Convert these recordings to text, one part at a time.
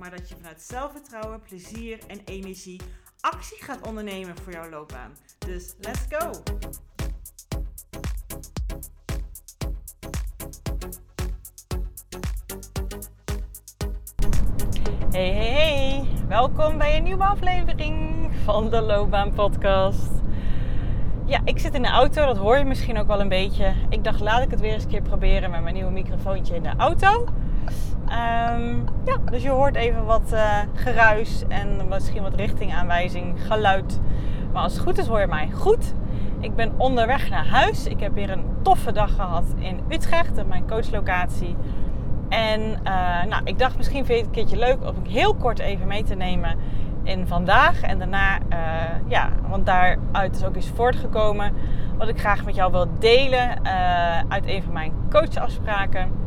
maar dat je vanuit zelfvertrouwen, plezier en energie actie gaat ondernemen voor jouw loopbaan. Dus let's go! Hey, hey, hey! Welkom bij een nieuwe aflevering van de Loopbaan Podcast. Ja, ik zit in de auto, dat hoor je misschien ook wel een beetje. Ik dacht, laat ik het weer eens een keer proberen met mijn nieuwe microfoontje in de auto. Ehm, ja, dus je hoort even wat uh, geruis en misschien wat richtingaanwijzing, geluid. Maar als het goed is, hoor je mij goed. Ik ben onderweg naar huis. Ik heb weer een toffe dag gehad in Utrecht, mijn coachlocatie. En uh, nou, ik dacht misschien vind je het een keertje leuk om ik heel kort even mee te nemen in vandaag. En daarna, uh, ja, want daaruit is ook iets voortgekomen wat ik graag met jou wil delen uit een van mijn coachafspraken.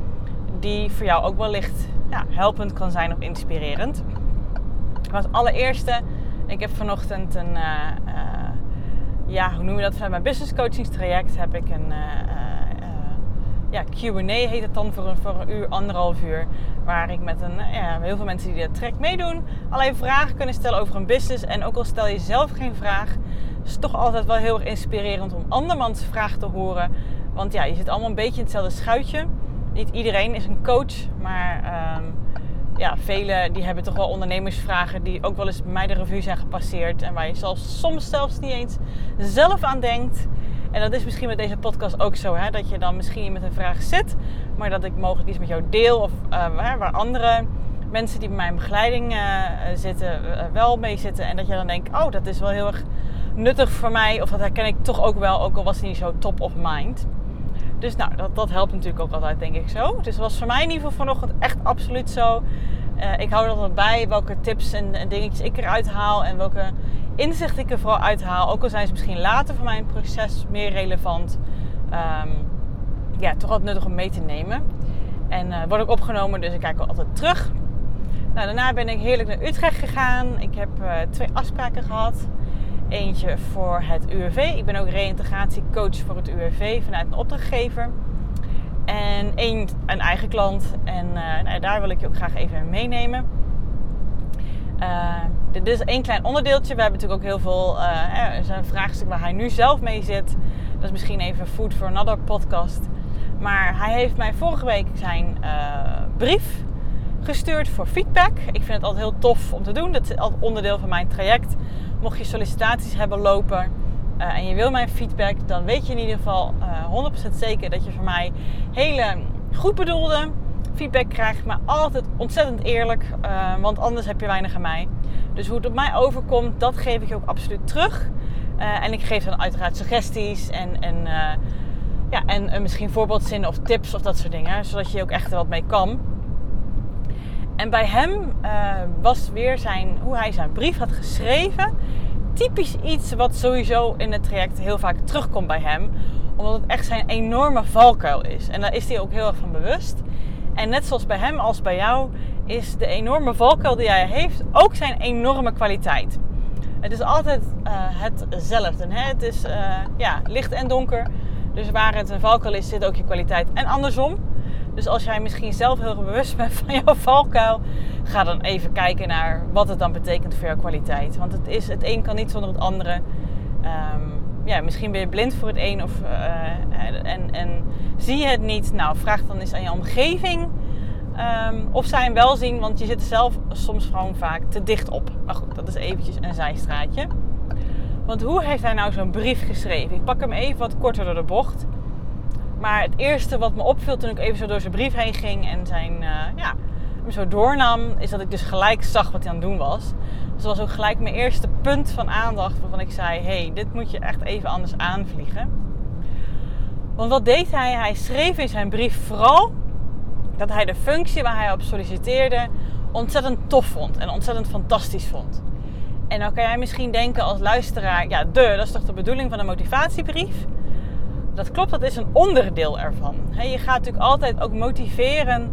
Die voor jou ook wellicht ja, helpend kan zijn of inspirerend. Maar als allereerste, ik heb vanochtend een, ja, hoe noem je dat? Vanuit mijn business coachingstraject heb ik een ja, Q&A heet het dan voor een, voor een uur, anderhalf uur. Waar ik met een, ja, heel veel mensen die de trek meedoen, alleen vragen kunnen stellen over een business. En ook al stel je zelf geen vraag, is toch altijd wel heel erg inspirerend om andermans vragen te horen. Want ja, je zit allemaal een beetje in hetzelfde schuitje. Niet iedereen is een coach, maar um, ja, velen die hebben toch wel ondernemersvragen die ook wel eens bij mij de revue zijn gepasseerd. En waar je soms zelfs niet eens zelf aan denkt. En dat is misschien met deze podcast ook zo, hè? dat je dan misschien met een vraag zit, maar dat ik mogelijk iets met jou deel of uh, waar andere mensen die bij mijn begeleiding uh, zitten uh, wel mee zitten. En dat je dan denkt, oh, dat is wel heel erg nuttig voor mij. Of dat herken ik toch ook wel, ook al was het niet zo top of mind. Dus nou, dat, dat helpt natuurlijk ook altijd, denk ik zo. Dus was voor mij in ieder geval vanochtend echt absoluut zo. ik hou er altijd bij welke tips en, en dingetjes ik eruit haal en welke inzicht ik er vooral uithaal, ook al zijn ze misschien later voor mijn proces meer relevant, um, ja, toch altijd nuttig om mee te nemen. En uh, word ik opgenomen, dus ik kijk wel altijd terug. Nou, daarna ben ik heerlijk naar Utrecht gegaan. Ik heb uh, twee afspraken gehad. Eentje voor het UWV. Ik ben ook reïntegratiecoach voor het UWV vanuit een opdrachtgever. En één, een eigen klant. En uh, nou, daar wil ik je ook graag even meenemen. Uh, dit is één klein onderdeeltje. We hebben natuurlijk ook heel veel. Uh, er is een vraagstuk waar hij nu zelf mee zit. Dat is misschien even food for another podcast. Maar hij heeft mij vorige week zijn brief gestuurd voor feedback. Ik vind het altijd heel tof om te doen. Dat is altijd onderdeel van mijn traject. Mocht je sollicitaties hebben lopen uh, en je wil mijn feedback, dan weet je in ieder geval 100% zeker dat je van mij hele goed bedoelde feedback krijgt, maar altijd ontzettend eerlijk, uh, want anders heb je weinig aan mij. Dus hoe het op mij overkomt, dat geef ik je ook absoluut terug. En ik geef dan uiteraard suggesties en, en, ja, en misschien voorbeeldzinnen of tips of dat soort dingen, zodat je ook echt er wat mee kan. En bij hem was weer zijn, hoe hij zijn brief had geschreven, typisch iets wat sowieso in het traject heel vaak terugkomt bij hem omdat het echt zijn enorme valkuil is. En daar is hij ook heel erg van bewust. En net zoals bij hem als bij jou is de enorme valkuil die hij heeft ook zijn enorme kwaliteit. Het is altijd uh, hetzelfde. Hè? Het is uh, ja, licht en donker. Dus waar het een valkuil is, zit ook je kwaliteit. En andersom. Dus als jij misschien zelf heel bewust bent van jouw valkuil, ga dan even kijken naar wat het dan betekent voor jouw kwaliteit. Want het, is, het een kan niet zonder het andere. Um, ja, misschien ben je blind voor het een of, uh, en, en zie je het niet. Nou, vraag dan eens aan je omgeving um, of zij hem wel zien, want je zit zelf soms gewoon vaak te dicht op. Maar goed, dat is eventjes een zijstraatje. Want hoe heeft hij nou zo'n brief geschreven? Ik pak hem even wat korter door de bocht. Maar het eerste wat me opviel toen ik even zo door zijn brief heen ging en zijn, uh, ja, hem zo doornam, is dat ik dus gelijk zag wat hij aan het doen was. Dus dat was ook gelijk mijn eerste punt van aandacht waarvan ik zei: hey, dit moet je echt even anders aanvliegen. Want wat deed hij? Hij schreef in zijn brief vooral dat hij de functie waar hij op solliciteerde ontzettend tof vond en ontzettend fantastisch vond. En dan kan jij misschien denken als luisteraar, ja, de, dat is toch de bedoeling van een motivatiebrief? Dat klopt, dat is een onderdeel ervan. je gaat natuurlijk altijd ook motiveren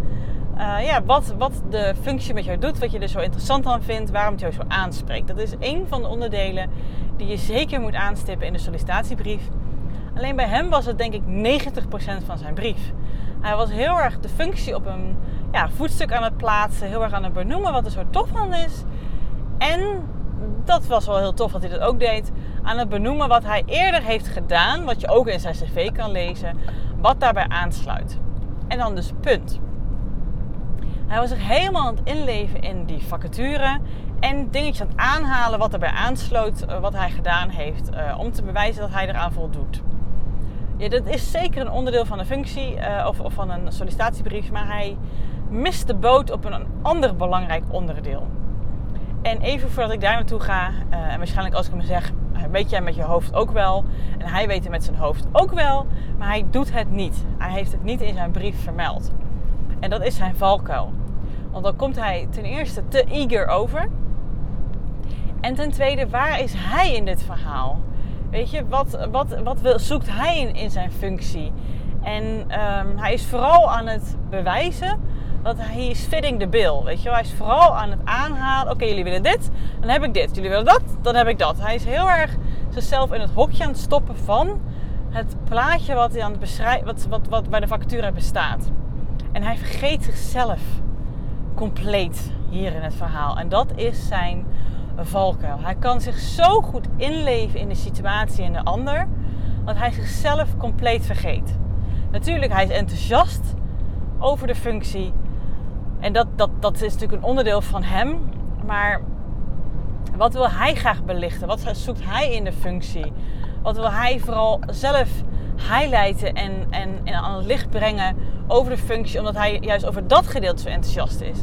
uh, ja, wat, wat de functie met jou doet, wat je er zo interessant aan vindt, waarom het jou zo aanspreekt. Dat is één van de onderdelen die je zeker moet aanstippen in de sollicitatiebrief. Alleen bij hem was het denk ik 90% van zijn brief. Hij was heel erg de functie op een ja, voetstuk aan het plaatsen, heel erg aan het benoemen wat er zo tof aan is. En dat was wel heel tof dat hij dat ook deed. Aan het benoemen wat hij eerder heeft gedaan, wat je ook in zijn cv kan lezen, wat daarbij aansluit. En dan dus punt. Hij was zich helemaal aan het inleven in die vacature en dingetjes aan het aanhalen wat erbij aansloot, eh, wat hij gedaan heeft, eh, om te bewijzen dat hij eraan voldoet. Ja, dat is zeker een onderdeel van een functie of, of, van een sollicitatiebrief, maar hij mist de boot op een ander belangrijk onderdeel. En even voordat ik daar naartoe ga, en waarschijnlijk als ik hem zeg, weet jij met je hoofd ook wel. En hij weet het met zijn hoofd ook wel, maar hij doet het niet. Hij heeft het niet in zijn brief vermeld. En dat is zijn valkuil. Want dan komt hij ten eerste te eager over. En ten tweede, waar is hij in dit verhaal? Weet je, wat, wat, wat zoekt hij in, in zijn functie? En um, hij is vooral aan het bewijzen dat hij is fitting the bill. Weet je wel? Hij is vooral aan het aanhalen. Oké, jullie willen dit, dan heb ik dit. Jullie willen dat, dan heb ik dat. Hij is heel erg zichzelf in het hokje aan het stoppen van het plaatje wat hij aan het beschrijven, wat, wat, wat bij de vacature bestaat. En hij vergeet zichzelf compleet hier in het verhaal. En dat is zijn valkuil. Hij kan zich zo goed inleven in de situatie en de ander, dat hij zichzelf compleet vergeet. Natuurlijk, hij is enthousiast over de functie. En dat, dat, dat is natuurlijk een onderdeel van hem. Maar wat wil hij graag belichten? Wat zoekt hij in de functie? Wat wil hij vooral zelf highlighten en, en, en aan het licht brengen over de functie, omdat hij juist over dat gedeelte zo enthousiast is.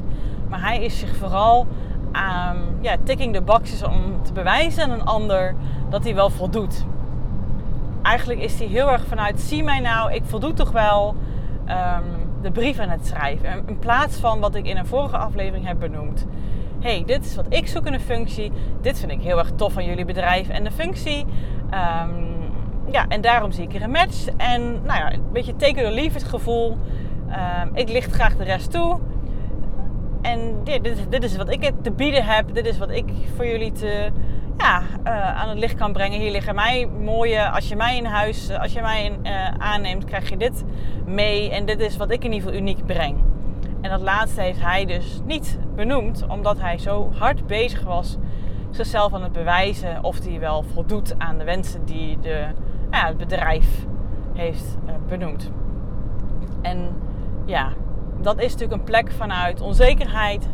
Maar hij is zich vooral aan um, ja, ticking de boxes om te bewijzen aan een ander dat hij wel voldoet. Eigenlijk is hij heel erg vanuit, zie mij nou, ik voldoe toch wel um, de brief aan het schrijven. In plaats van wat ik in een vorige aflevering heb benoemd. hey, dit is wat ik zoek in een functie. Dit vind ik heel erg tof van jullie bedrijf en de functie. Um, ja, en daarom zie ik er een match. En nou ja, een beetje teken or leave het gevoel. Ehm, ik licht graag de rest toe. En dit, dit, dit, is wat ik te bieden heb. Dit is wat ik voor jullie te, ja, uh, aan het licht kan brengen. Hier liggen mij mooie, als je mij in huis, als je mij in, uh, aanneemt, krijg je dit mee. En dit is wat ik in ieder geval uniek breng. En dat laatste heeft hij dus niet benoemd, omdat hij zo hard bezig was zichzelf aan het bewijzen of hij wel voldoet aan de wensen die de ja, het bedrijf heeft benoemd. En ja, dat is natuurlijk een plek vanuit onzekerheid.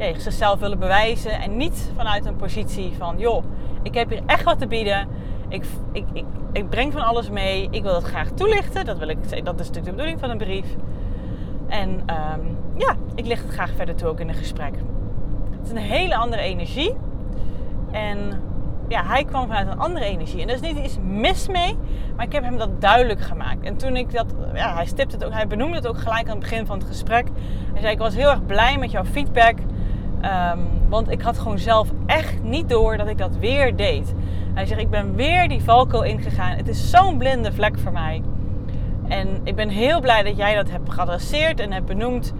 Ja, zichzelf willen bewijzen en niet vanuit een positie van joh, ik heb hier echt wat te bieden. Ik, ik, ik, ik breng van alles mee. Ik wil dat graag toelichten. Dat, wil ik, dat is natuurlijk de bedoeling van een brief. En um, ja, ik licht het graag verder toe ook in een gesprek. Het is een hele andere energie. En ja, hij kwam vanuit een andere energie. En er is niet iets mis mee, maar ik heb hem dat duidelijk gemaakt. En toen ik dat, ja, hij stipte het ook, hij benoemde het ook gelijk aan het begin van het gesprek. Hij zei: Ik was heel erg blij met jouw feedback. Um, want ik had gewoon zelf echt niet door dat ik dat weer deed. Hij zegt: Ik ben weer die valko ingegaan. Het is zo'n blinde vlek voor mij. En ik ben heel blij dat jij dat hebt geadresseerd en hebt benoemd.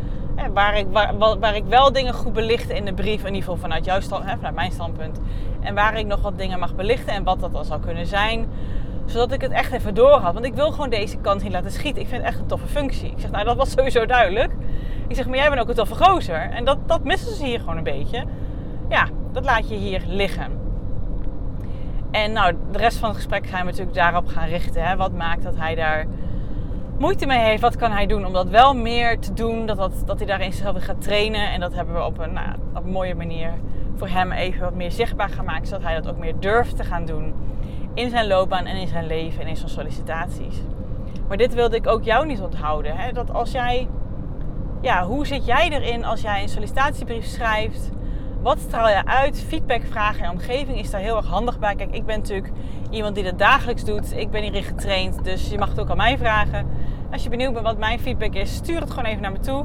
Waar ik, waar, waar ik wel dingen goed belichten in de brief, in ieder geval vanuit, jouw stand, vanuit mijn standpunt. En waar ik nog wat dingen mag belichten en wat dat dan zou kunnen zijn. Zodat ik het echt even door had. Want ik wil gewoon deze kant niet laten schieten. Ik vind het echt een toffe functie. Ik zeg, nou dat was sowieso duidelijk. Ik zeg, maar jij bent ook een toffe gozer. En dat, dat missen ze hier gewoon een beetje. Ja, dat laat je hier liggen. En nou, de rest van het gesprek gaan we natuurlijk daarop gaan richten. Hè. Wat maakt dat hij daar moeite mee heeft, wat kan hij doen om dat wel meer te doen? Dat, dat, dat hij daarin zichzelf gaat trainen. En dat hebben we op een, nou, op een mooie manier voor hem even wat meer zichtbaar gemaakt. Zodat hij dat ook meer durft te gaan doen in zijn loopbaan en in zijn leven en in zijn sollicitaties. Maar dit wilde ik ook jou niet onthouden. Hè? Dat als jij, ja, hoe zit jij erin als jij een sollicitatiebrief schrijft? Wat straal je uit? Feedback vragen en omgeving is daar heel erg handig bij. Kijk, ik ben natuurlijk iemand die dat dagelijks doet. Ik ben hierin getraind, dus je mag het ook aan mij vragen. Als je benieuwd bent wat mijn feedback is, stuur het gewoon even naar me toe.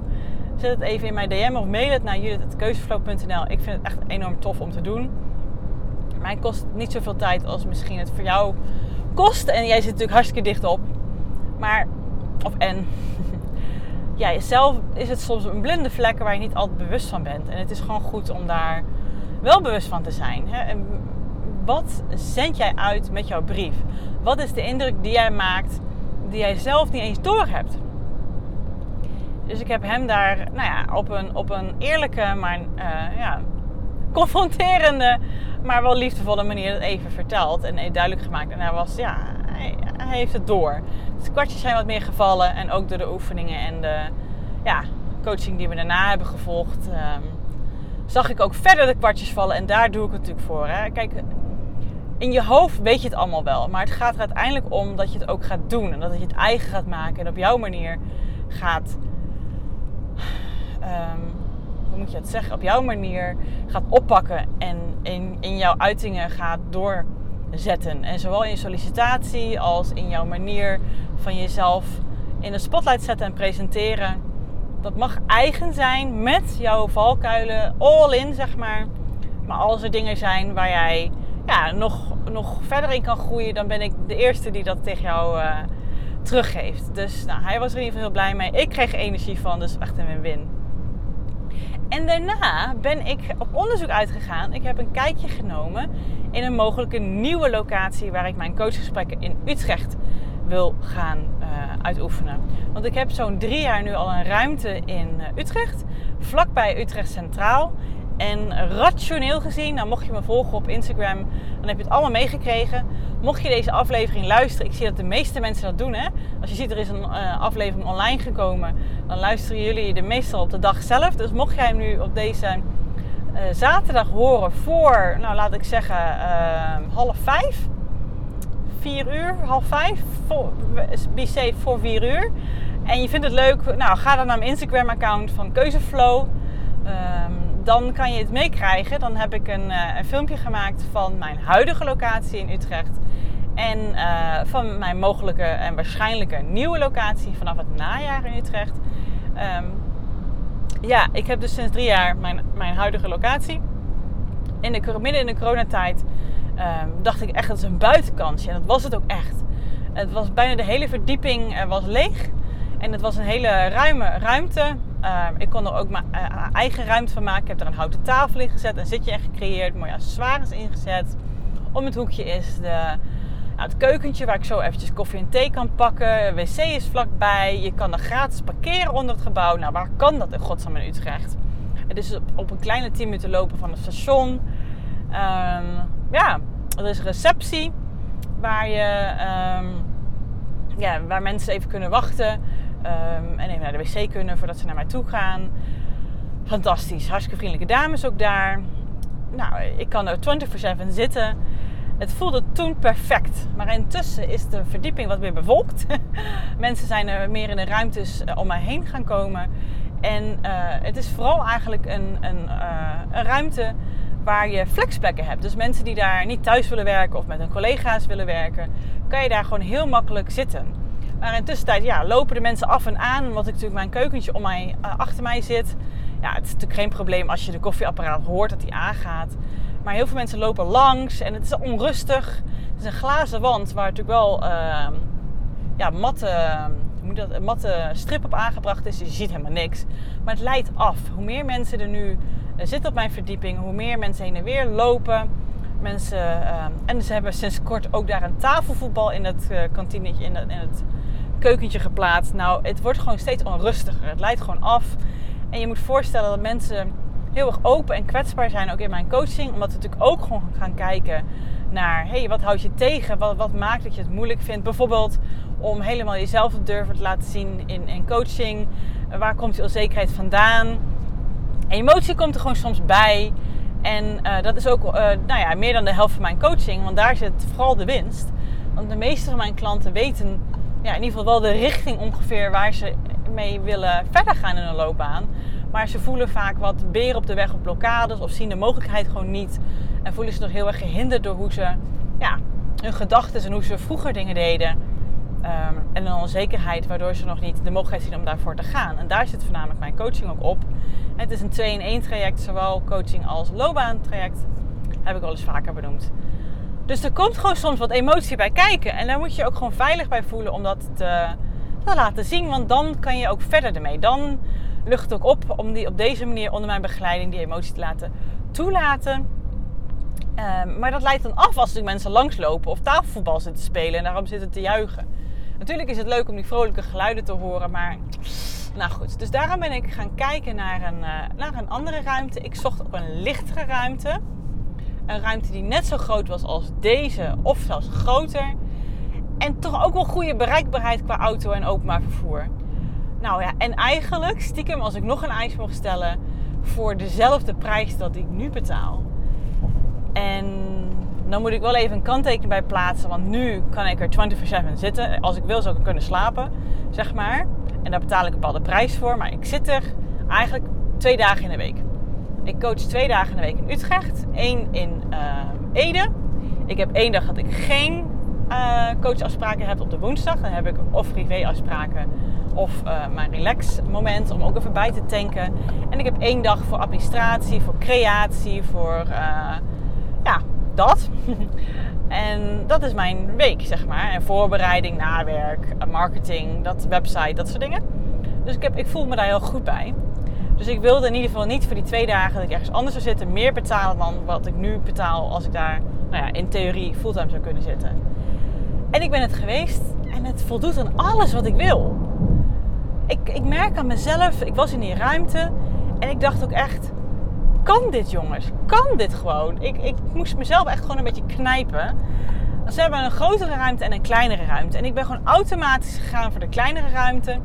Zet het even in mijn DM of mail het naar judith.keuzeflow.nl. Ik vind het echt enorm tof om te doen. Mij kost niet zoveel tijd als misschien het voor jou kost. En jij zit natuurlijk hartstikke dicht op. Maar, of en. ja, zelf is het soms een blinde vlek waar je niet altijd bewust van bent. En het is gewoon goed om daar wel bewust van te zijn. Hè? En wat zend jij uit met jouw brief? Wat is de indruk die jij maakt die jij zelf niet eens door hebt? Dus ik heb hem daar nou ja, op, een, op een eerlijke, maar uh, ja, confronterende, maar wel liefdevolle manier even verteld en duidelijk gemaakt. En hij was, ja, hij heeft het door. De kwartjes zijn wat meer gevallen en ook door de oefeningen en de ja, coaching die we daarna hebben gevolgd. Um, zag ik ook verder de kwartjes vallen en daar doe ik het natuurlijk voor. Hè. Kijk, in je hoofd weet je het allemaal wel. Maar het gaat er uiteindelijk om dat je het ook gaat doen. En dat je het eigen gaat maken. En op jouw manier gaat. Um, hoe moet je het zeggen? Op jouw manier gaat oppakken. En in, in jouw uitingen gaat doorzetten. En zowel in je sollicitatie als in jouw manier van jezelf in de spotlight zetten en presenteren. Dat mag eigen zijn met jouw valkuilen, all in zeg maar. Maar als er dingen zijn waar jij ja, nog, nog verder in kan groeien, dan ben ik de eerste die dat tegen jou uh, teruggeeft. Dus nou, hij was er in ieder geval heel blij mee. Ik kreeg energie van, dus echt een win-win. En daarna ben ik op onderzoek uitgegaan. Ik heb een kijkje genomen in een mogelijke nieuwe locatie waar ik mijn coachgesprekken in Utrecht wil gaan uh, uitoefenen. Want ik heb zo'n drie jaar nu al een ruimte in uh, Utrecht, vlakbij Utrecht Centraal. En rationeel gezien, nou mocht je me volgen op Instagram, dan heb je het allemaal meegekregen. Mocht je deze aflevering luisteren, ik zie dat de meeste mensen dat doen. Hè? Als je ziet er is een uh, aflevering online gekomen, dan luisteren jullie de meestal op de dag zelf. Dus mocht jij hem nu op deze uh, zaterdag horen voor, nou laat ik zeggen, uh, half vijf, vier uur, half vijf, voor, be voor vier uur. En je vindt het leuk, nou ga dan naar mijn Instagram account van Keuzeflow. Um, dan kan je het meekrijgen. Dan heb ik een, uh, een, filmpje gemaakt van mijn huidige locatie in Utrecht. En uh, van mijn mogelijke en waarschijnlijke nieuwe locatie vanaf het najaar in Utrecht. Um, ja, ik heb dus sinds drie jaar mijn, mijn huidige locatie. In de, midden in de coronatijd um, dacht ik echt dat is een buitenkansje. En dat was het ook echt. Het was bijna de hele verdieping uh, was leeg. En het was een hele ruime ruimte Uh, ik kon er ook mijn uh, eigen ruimte van maken. Ik heb er een houten tafel in gezet, een zitje in gecreëerd, mooie accessoires ingezet. Om het hoekje is de, nou, het keukentje waar ik zo eventjes koffie en thee kan pakken. wc is vlakbij. Je kan er gratis parkeren onder het gebouw. Nou, waar kan dat in godsnaam in Utrecht? Het is op, een kleine 10 minuten lopen van het station. Um, ja, er is een receptie waar, je, um, ja, waar mensen even kunnen wachten. Um, en even naar de wc kunnen voordat ze naar mij toe gaan. Fantastisch. Hartstikke vriendelijke dames ook daar. Nou, ik kan er 24-7 zitten. Het voelde toen perfect. Maar intussen is de verdieping wat meer bevolkt. Mensen zijn er meer in de ruimtes eh, om mij heen gaan komen. En uh, het is vooral eigenlijk een, een, uh, een ruimte waar je flexplekken hebt. Dus mensen die daar niet thuis willen werken of met hun collega's willen werken, kan je daar gewoon heel makkelijk zitten. Maar in tussentijd ja, lopen de mensen af en aan. Omdat ik natuurlijk mijn keukentje om mij, uh, achter mij zit. Ja, het is natuurlijk geen probleem als je de koffieapparaat hoort dat die aangaat. Maar heel veel mensen lopen langs en het is onrustig. Het is een glazen wand waar natuurlijk wel uh, ja, matte, moet dat, matte strip op aangebracht is. Je ziet helemaal niks. Maar het leidt af. Hoe meer mensen er nu uh, zitten op mijn verdieping, hoe meer mensen heen en weer lopen. Mensen, uh, en ze hebben sinds kort ook daar een tafelvoetbal in het uh, kantinetje, in, in het keukentje geplaatst. Nou, het wordt gewoon steeds onrustiger. Het leidt gewoon af. En je moet voorstellen dat mensen heel erg open en kwetsbaar zijn, ook in mijn coaching. Omdat we natuurlijk ook gewoon gaan kijken naar, hey, wat houd je tegen? Wat, wat maakt dat je het moeilijk vindt? Bijvoorbeeld om helemaal jezelf te durven te laten zien in, in coaching. Waar komt je onzekerheid vandaan? Emotie komt er gewoon soms bij. En uh, dat is ook uh, nou ja, meer dan de helft van mijn coaching, want daar zit vooral de winst. Want de meeste van mijn klanten weten ja, in ieder geval wel de richting ongeveer waar ze mee willen verder gaan in hun loopbaan. Maar ze voelen vaak wat beren op de weg op blokkades of zien de mogelijkheid gewoon niet. En voelen ze nog heel erg gehinderd door hoe ze ja, hun gedachten en hoe ze vroeger dingen deden. Ehm, en een onzekerheid waardoor ze nog niet de mogelijkheid zien om daarvoor te gaan. En daar zit voornamelijk mijn coaching ook op. het is een 2-in-1 traject, zowel coaching als loopbaantraject. Heb ik al eens vaker benoemd. Dus er komt gewoon soms wat emotie bij kijken. En daar moet je ook gewoon veilig bij voelen om dat te, te laten zien. Want dan kan je ook verder ermee. Dan lucht ook op om die op deze manier onder mijn begeleiding die emotie te laten toelaten. Ehm, maar dat leidt dan af als er mensen langslopen of tafelvoetbal zitten te spelen en daarom zitten te juichen. Natuurlijk is het leuk om die vrolijke geluiden te horen, maar nou goed. Dus daarom ben ik gaan kijken naar een, uh, naar een andere ruimte. Ik zocht ook een lichtere ruimte. Een ruimte die net zo groot was als deze, of zelfs groter. En toch ook wel goede bereikbaarheid qua auto en openbaar vervoer. Nou ja, en eigenlijk, stiekem, als ik nog een eis mocht stellen, voor dezelfde prijs dat ik nu betaal. En dan moet ik wel even een kanttekening bij plaatsen, want nu kan ik er 24/7 zitten. Als ik wil, zou ik kunnen slapen, zeg maar. En daar betaal ik een bepaalde prijs voor, maar ik zit er eigenlijk twee dagen in de week. Ik coach twee dagen in de week in Utrecht, één in uh, Ede. Ik heb één dag dat ik geen uh, coachafspraken heb op de woensdag. Dan heb ik of privéafspraken of uh, mijn relax moment om ook even bij te tanken. En ik heb één dag voor administratie, voor creatie, voor ja, dat. en dat is mijn week, zeg maar. En voorbereiding, nawerk, marketing, dat website, dat soort dingen. Dus ik, heb, ik voel me daar heel goed bij. Dus ik wilde in ieder geval niet voor die twee dagen dat ik ergens anders zou zitten, meer betalen dan wat ik nu betaal als ik daar nou ja, in theorie fulltime zou kunnen zitten. En ik ben het geweest en het voldoet aan alles wat ik wil. Ik, ik merk aan mezelf, ik was in die ruimte en ik dacht ook echt, kan dit jongens? Kan dit gewoon? Ik, ik moest mezelf echt gewoon een beetje knijpen. Ze hebben een grotere ruimte en een kleinere ruimte. En ik ben gewoon automatisch gegaan voor de kleinere ruimte.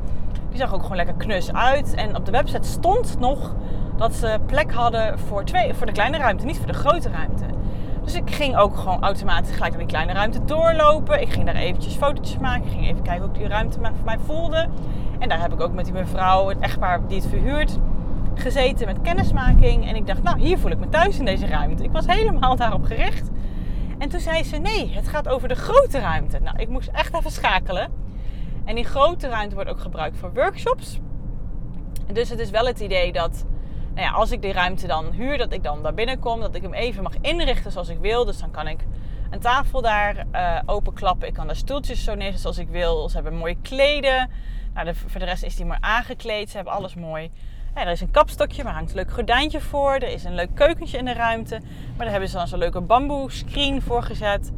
Die zag ook gewoon lekker knus uit. En op de website stond nog dat ze plek hadden voor, twee, voor de kleine ruimte, niet voor de grote ruimte. Dus ik ging ook gewoon automatisch gelijk naar die kleine ruimte doorlopen. Ik ging daar eventjes fotootjes maken. Ik ging even kijken hoe die ruimte voor mij voelde. En daar heb ik ook met die mevrouw, het echtpaar die het verhuurt, gezeten met kennismaking. En ik dacht, nou, hier voel ik me thuis in deze ruimte. Ik was helemaal daarop gericht. En toen zei ze, nee, het gaat over de grote ruimte. Nou, ik moest echt even schakelen. En die grote ruimte wordt ook gebruikt voor workshops. Dus het is wel het idee dat nou ja, als ik die ruimte dan huur, dat ik dan daar binnenkom, dat ik hem even mag inrichten zoals ik wil. Dus dan kan ik een tafel daar uh, openklappen. Ik kan daar stoeltjes zo neerzetten zoals ik wil. Ze hebben mooie kleden. Nou, de, voor de rest is die maar aangekleed. Ze hebben alles mooi. Er is een kapstokje, maar hangt een leuk gordijntje voor. Er is een leuk keukentje in de ruimte. Maar daar hebben ze dan zo'n leuke bamboe screen voor gezet.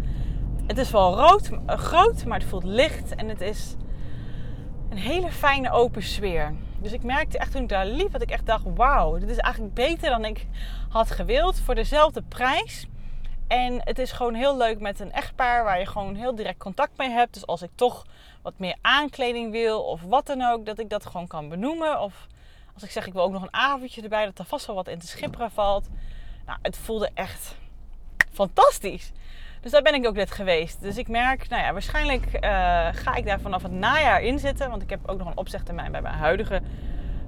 Het is wel rood, uh, groot, maar het voelt licht. En het is een hele fijne open sfeer. Dus ik merkte echt toen ik daar liep, dat ik echt dacht: wauw, dit is eigenlijk beter dan ik had gewild voor dezelfde prijs. En het is gewoon heel leuk met een echtpaar waar je gewoon heel direct contact mee hebt. Dus als ik toch wat meer aankleding wil of wat dan ook, dat ik dat gewoon kan benoemen. Of als ik zeg ik wil ook nog een avondje erbij, dat er vast wel wat in te schipperen valt. Nou, het voelde echt fantastisch. Dus daar ben ik ook net geweest. Dus ik merk, nou ja, waarschijnlijk uh, ga ik daar vanaf het najaar in zitten. Want ik heb ook nog een opzegtermijn bij mijn huidige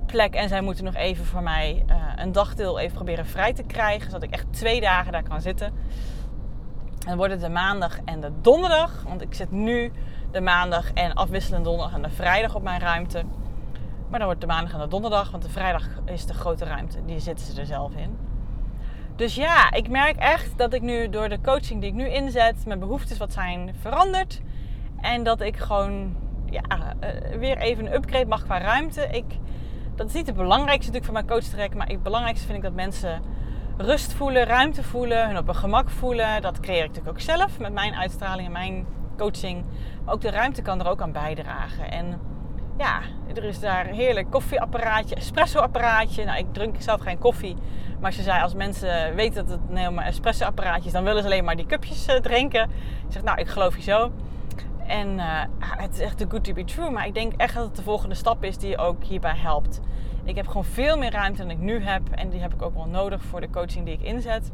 plek. En zij moeten nog even voor mij uh, een dagdeel even proberen vrij te krijgen. Zodat ik echt twee dagen daar kan zitten. En dan wordt het de maandag en de donderdag. Want ik zit nu de maandag en afwisselend donderdag en de vrijdag op mijn ruimte. Maar dan wordt de maandag en de donderdag. Want de vrijdag is de grote ruimte. Die zitten ze er zelf in. Dus ja, ik merk echt dat ik nu door de coaching die ik nu inzet, mijn behoeftes wat zijn veranderd. En dat ik gewoon ja, uh, weer even een upgrade mag qua ruimte. Ik, dat is niet het belangrijkste natuurlijk voor mijn coach trekken. Maar het belangrijkste vind ik dat mensen rust voelen, ruimte voelen, hun op een gemak voelen. Dat creëer ik natuurlijk ook zelf met mijn uitstraling en mijn coaching. Maar ook de ruimte kan er ook aan bijdragen. En ja, er is daar een heerlijk koffieapparaatje, espresso-apparaatje. Nou, ik drink zelf geen koffie. Maar ze zei, als mensen weten dat het een helemaal espresso-apparaatje is, dan willen ze alleen maar die cupjes uh, drinken. Ik zeg, nou, ik geloof je zo. En uh, het is echt too good to be true. Maar ik denk echt dat het de volgende stap is die ook hierbij helpt. Ik heb gewoon veel meer ruimte dan ik nu heb. En die heb ik ook wel nodig voor de coaching die ik inzet.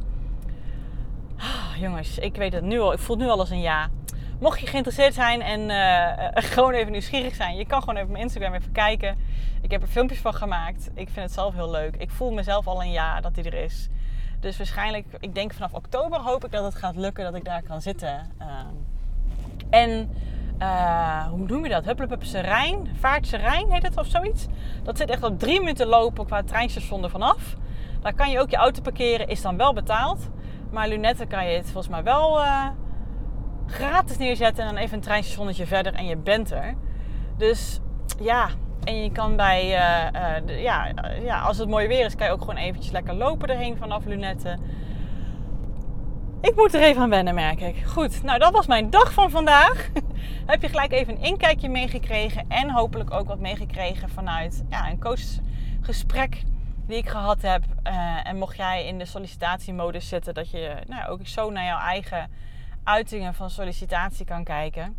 Oh, jongens, ik weet het nu al. Ik voel nu al een ja. Mocht je geïnteresseerd zijn en uh, gewoon even nieuwsgierig zijn, je kan gewoon even mijn Instagram even kijken. Ik heb er filmpjes van gemaakt. Ik vind het zelf heel leuk. Ik voel mezelf al een jaar dat hij er is. Dus waarschijnlijk, ik denk vanaf oktober hoop ik dat het gaat lukken dat ik daar kan zitten. Uh, en uh, hoe noem je dat? Hupplepup Rijn, Vaartse Rijn heet het of zoiets. Dat zit echt op drie minuten lopen qua treinstation ervan af. Daar kan je ook je auto parkeren, is dan wel betaald. Maar Lunetten kan je het volgens mij wel uh, gratis neerzetten en dan even een treinstationnetje verder en je bent er. Dus ja, en je kan bij, uh, de, ja, ja, als het mooi weer is, kan je ook gewoon eventjes lekker lopen erheen vanaf Lunetten. Ik moet er even aan wennen, merk ik. Goed, nou dat was mijn dag van vandaag. Heb je gelijk even een inkijkje meegekregen en hopelijk ook wat meegekregen vanuit ja, een coachgesprek die ik gehad heb. En mocht jij in de sollicitatiemodus zitten, dat je nou, ook zo naar jouw eigen uitingen van sollicitatie kan kijken.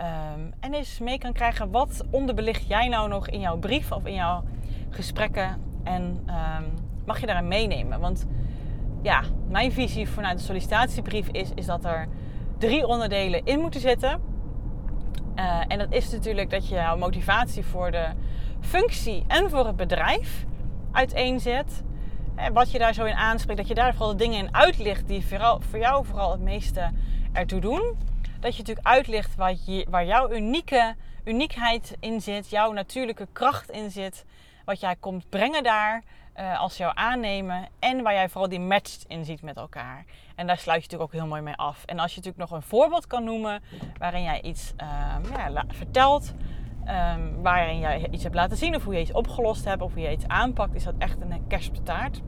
Um, en eens mee kan krijgen wat onderbelicht jij nou nog in jouw brief of in jouw gesprekken. En um, mag je daarin meenemen? Want ja, mijn visie vanuit de sollicitatiebrief is, is dat er drie onderdelen in moeten zitten. Uh, en dat is natuurlijk dat je jouw motivatie voor de functie en voor het bedrijf uiteenzet. Wat je daar zo in aanspreekt, dat je daar vooral de dingen in uitlicht die voor jou vooral het meeste ertoe doen. Dat je natuurlijk uitlicht je, waar jouw unieke uniekheid in zit, jouw natuurlijke kracht in zit, wat jij komt brengen daar uh, als jou aannemen en waar jij vooral die match in ziet met elkaar. En daar sluit je natuurlijk ook heel mooi mee af. En als je natuurlijk nog een voorbeeld kan noemen waarin jij iets uh, ja, vertelt, um, waarin jij iets hebt laten zien of hoe je iets opgelost hebt of hoe je iets aanpakt, is dat echt een kerst op de taart.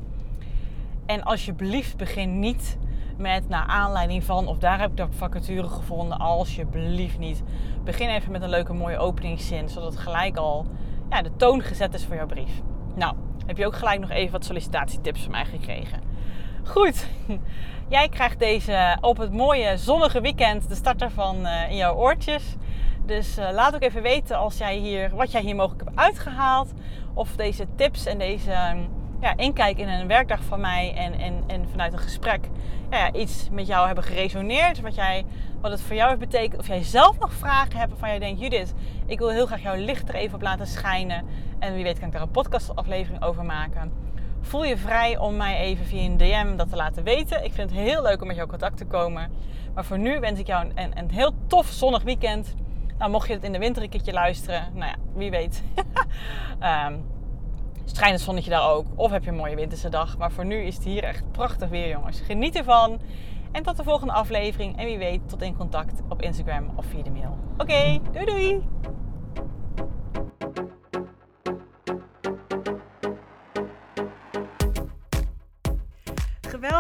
En alsjeblieft begin niet met naar aanleiding van of daar heb ik de vacature gevonden, alsjeblieft niet. Begin even met een leuke mooie openingszin, zodat het gelijk al ja, de toon gezet is voor jouw brief. Nou, heb je ook gelijk nog even wat sollicitatietips van mij gekregen. Goed, jij krijgt deze op het mooie zonnige weekend de starter van uh, in jouw oortjes. Dus uh, laat ook even weten als jij hier, wat jij hier mogelijk hebt uitgehaald. Of deze tips en deze um, ja, inkijk in een werkdag van mij en, en, en vanuit een gesprek ja, iets met jou hebben geresoneerd. Wat, jij, wat het voor jou heeft betekend. Of jij zelf nog vragen hebt waarvan jij denkt, Judith, ik wil heel graag jouw licht er even op laten schijnen. En wie weet kan ik daar een podcastaflevering over maken. Voel je vrij om mij even via een DM dat te laten weten. Ik vind het heel leuk om met jou in contact te komen. Maar voor nu wens ik jou een, een heel tof zonnig weekend. Nou, mocht je het in de winter een keertje luisteren, nou ja, wie weet. um, het zonnetje daar ook. Of heb je een mooie winterse dag. Maar voor nu is het hier echt prachtig weer, jongens. Geniet ervan. En tot de volgende aflevering. En wie weet, tot in contact op Instagram of via de mail. Oké, doei doei!